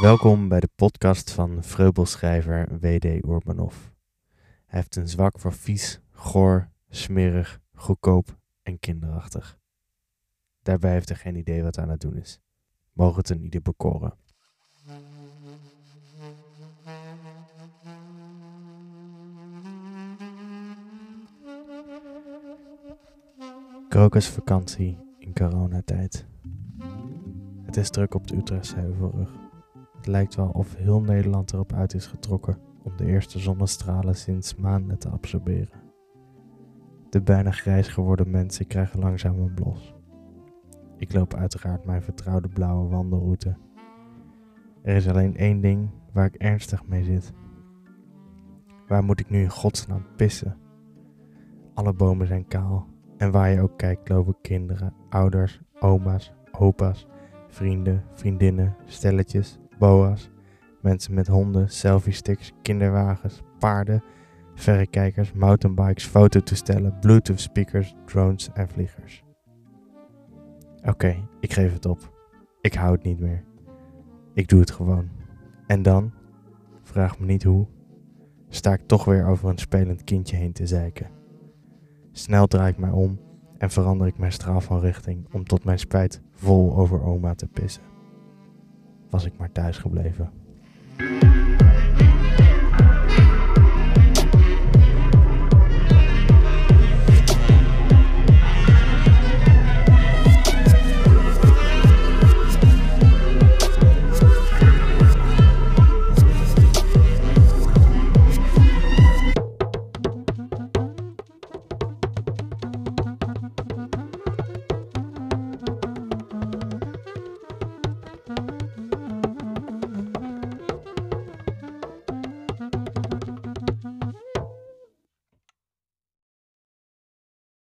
Welkom bij de podcast van vreubelschrijver W.D. Urbanov. Hij heeft een zwak voor vies, goor, smerig, goedkoop en kinderachtig. Daarbij heeft hij geen idee wat hij aan het doen is. Mogen het een ieder bekoren. Krokusvakantie in coronatijd. Het is druk op de Utrechtse Heuvelrug. Het lijkt wel of heel Nederland erop uit is getrokken om de eerste zonnestralen sinds maanden te absorberen. De bijna grijs geworden mensen krijgen langzaam een blos. Ik loop uiteraard mijn vertrouwde blauwe wandelroute. Er is alleen één ding waar ik ernstig mee zit. Waar moet ik nu in godsnaam pissen? Alle bomen zijn kaal en waar je ook kijkt lopen kinderen, ouders, oma's, opa's, vrienden, vriendinnen, stelletjes, boa's, mensen met honden, selfie-sticks, kinderwagens, paarden, verrekijkers, mountainbikes, fototoestellen, bluetooth speakers, drones en vliegers. Oké, ik geef het op. Ik hou het niet meer. Ik doe het gewoon. En dan, vraag me niet hoe, sta ik toch weer over een spelend kindje heen te zeiken. Snel draai ik mij om en verander ik mijn straal van richting om tot mijn spijt vol over oma te pissen was ik maar thuis gebleven.